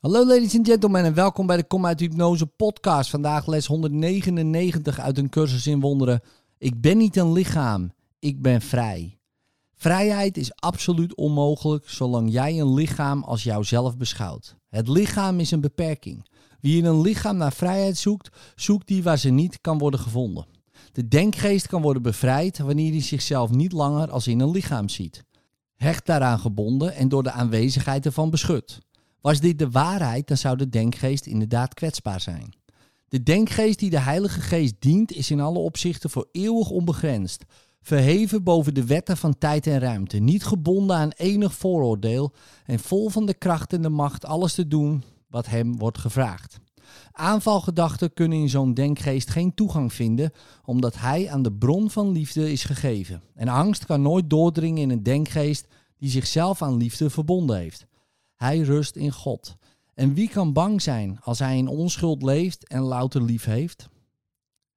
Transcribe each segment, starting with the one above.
Hallo ladies and gentlemen en welkom bij de Kom uit Hypnose podcast. Vandaag les 199 uit een cursus in wonderen. Ik ben niet een lichaam, ik ben vrij. Vrijheid is absoluut onmogelijk zolang jij een lichaam als jouzelf beschouwt. Het lichaam is een beperking. Wie in een lichaam naar vrijheid zoekt, zoekt die waar ze niet kan worden gevonden. De denkgeest kan worden bevrijd wanneer hij zichzelf niet langer als in een lichaam ziet. Hecht daaraan gebonden en door de aanwezigheid ervan beschut. Was dit de waarheid, dan zou de denkgeest inderdaad kwetsbaar zijn. De denkgeest die de Heilige Geest dient, is in alle opzichten voor eeuwig onbegrensd. Verheven boven de wetten van tijd en ruimte, niet gebonden aan enig vooroordeel en vol van de kracht en de macht alles te doen wat hem wordt gevraagd. Aanvalgedachten kunnen in zo'n denkgeest geen toegang vinden, omdat hij aan de bron van liefde is gegeven. En angst kan nooit doordringen in een denkgeest die zichzelf aan liefde verbonden heeft. Hij rust in God. En wie kan bang zijn als hij in onschuld leeft en louter lief heeft?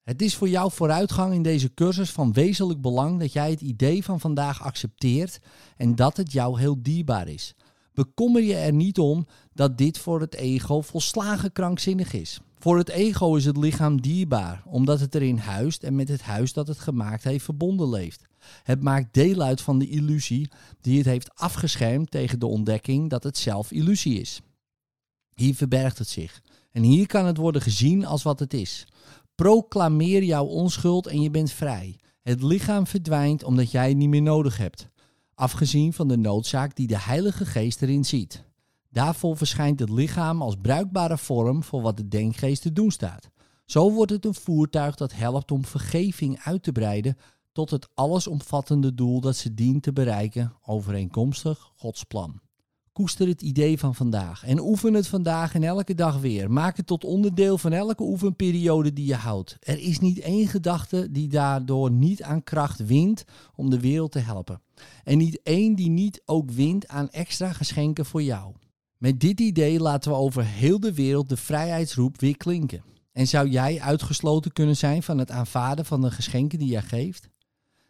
Het is voor jouw vooruitgang in deze cursus van wezenlijk belang dat jij het idee van vandaag accepteert en dat het jou heel dierbaar is. Bekommer je er niet om dat dit voor het ego volslagen krankzinnig is. Voor het ego is het lichaam dierbaar, omdat het erin huist en met het huis dat het gemaakt heeft verbonden leeft. Het maakt deel uit van de illusie die het heeft afgeschermd tegen de ontdekking dat het zelf illusie is. Hier verbergt het zich. En hier kan het worden gezien als wat het is. Proclameer jouw onschuld en je bent vrij. Het lichaam verdwijnt omdat jij het niet meer nodig hebt. Afgezien van de noodzaak die de Heilige Geest erin ziet. Daarvoor verschijnt het lichaam als bruikbare vorm voor wat de denkgeest te doen staat. Zo wordt het een voertuig dat helpt om vergeving uit te breiden tot het allesomvattende doel dat ze dient te bereiken, overeenkomstig Gods plan. Koester het idee van vandaag en oefen het vandaag en elke dag weer. Maak het tot onderdeel van elke oefenperiode die je houdt. Er is niet één gedachte die daardoor niet aan kracht wint om de wereld te helpen. En niet één die niet ook wint aan extra geschenken voor jou. Met dit idee laten we over heel de wereld de vrijheidsroep weer klinken. En zou jij uitgesloten kunnen zijn van het aanvaarden van de geschenken die jij geeft?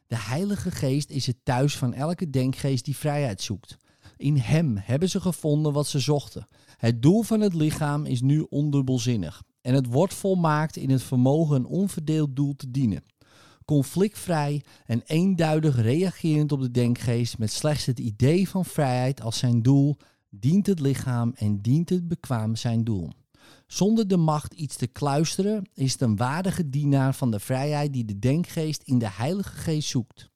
De Heilige Geest is het thuis van elke denkgeest die vrijheid zoekt. In Hem hebben ze gevonden wat ze zochten. Het doel van het lichaam is nu ondubbelzinnig. En het wordt volmaakt in het vermogen een onverdeeld doel te dienen. Conflictvrij en eenduidig reagerend op de denkgeest met slechts het idee van vrijheid als zijn doel, dient het lichaam en dient het bekwaam zijn doel. Zonder de macht iets te kluisteren is het een waardige dienaar van de vrijheid die de denkgeest in de Heilige Geest zoekt.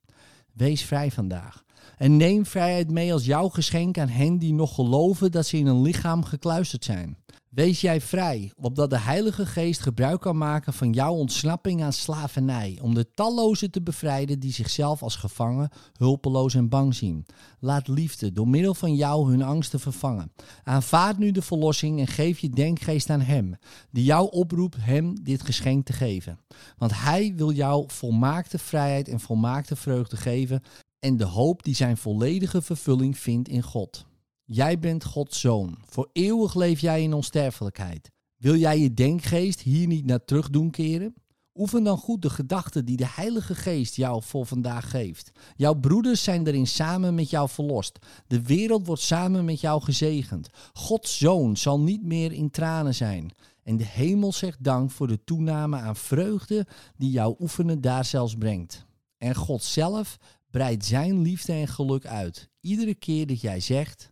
Wees vrij vandaag. En neem vrijheid mee als jouw geschenk aan hen die nog geloven dat ze in een lichaam gekluisterd zijn. Wees jij vrij, opdat de Heilige Geest gebruik kan maken van jouw ontsnapping aan slavernij, om de tallozen te bevrijden die zichzelf als gevangen, hulpeloos en bang zien. Laat liefde door middel van jou hun angsten vervangen. Aanvaard nu de verlossing en geef je denkgeest aan Hem, die jou oproept Hem dit geschenk te geven. Want Hij wil jou volmaakte vrijheid en volmaakte vreugde geven en de hoop die zijn volledige vervulling vindt in God. Jij bent Gods zoon. Voor eeuwig leef jij in onsterfelijkheid. Wil jij je denkgeest hier niet naar terug doen keren? Oefen dan goed de gedachten die de Heilige Geest jou voor vandaag geeft. Jouw broeders zijn erin samen met jou verlost. De wereld wordt samen met jou gezegend. Gods zoon zal niet meer in tranen zijn. En de hemel zegt dank voor de toename aan vreugde die jouw oefenen daar zelfs brengt. En God zelf breidt zijn liefde en geluk uit. Iedere keer dat jij zegt: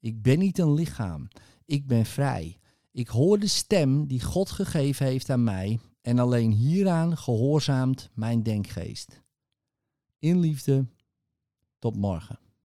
Ik ben niet een lichaam, ik ben vrij. Ik hoor de stem die God gegeven heeft aan mij en alleen hieraan gehoorzaamt mijn denkgeest. In liefde, tot morgen.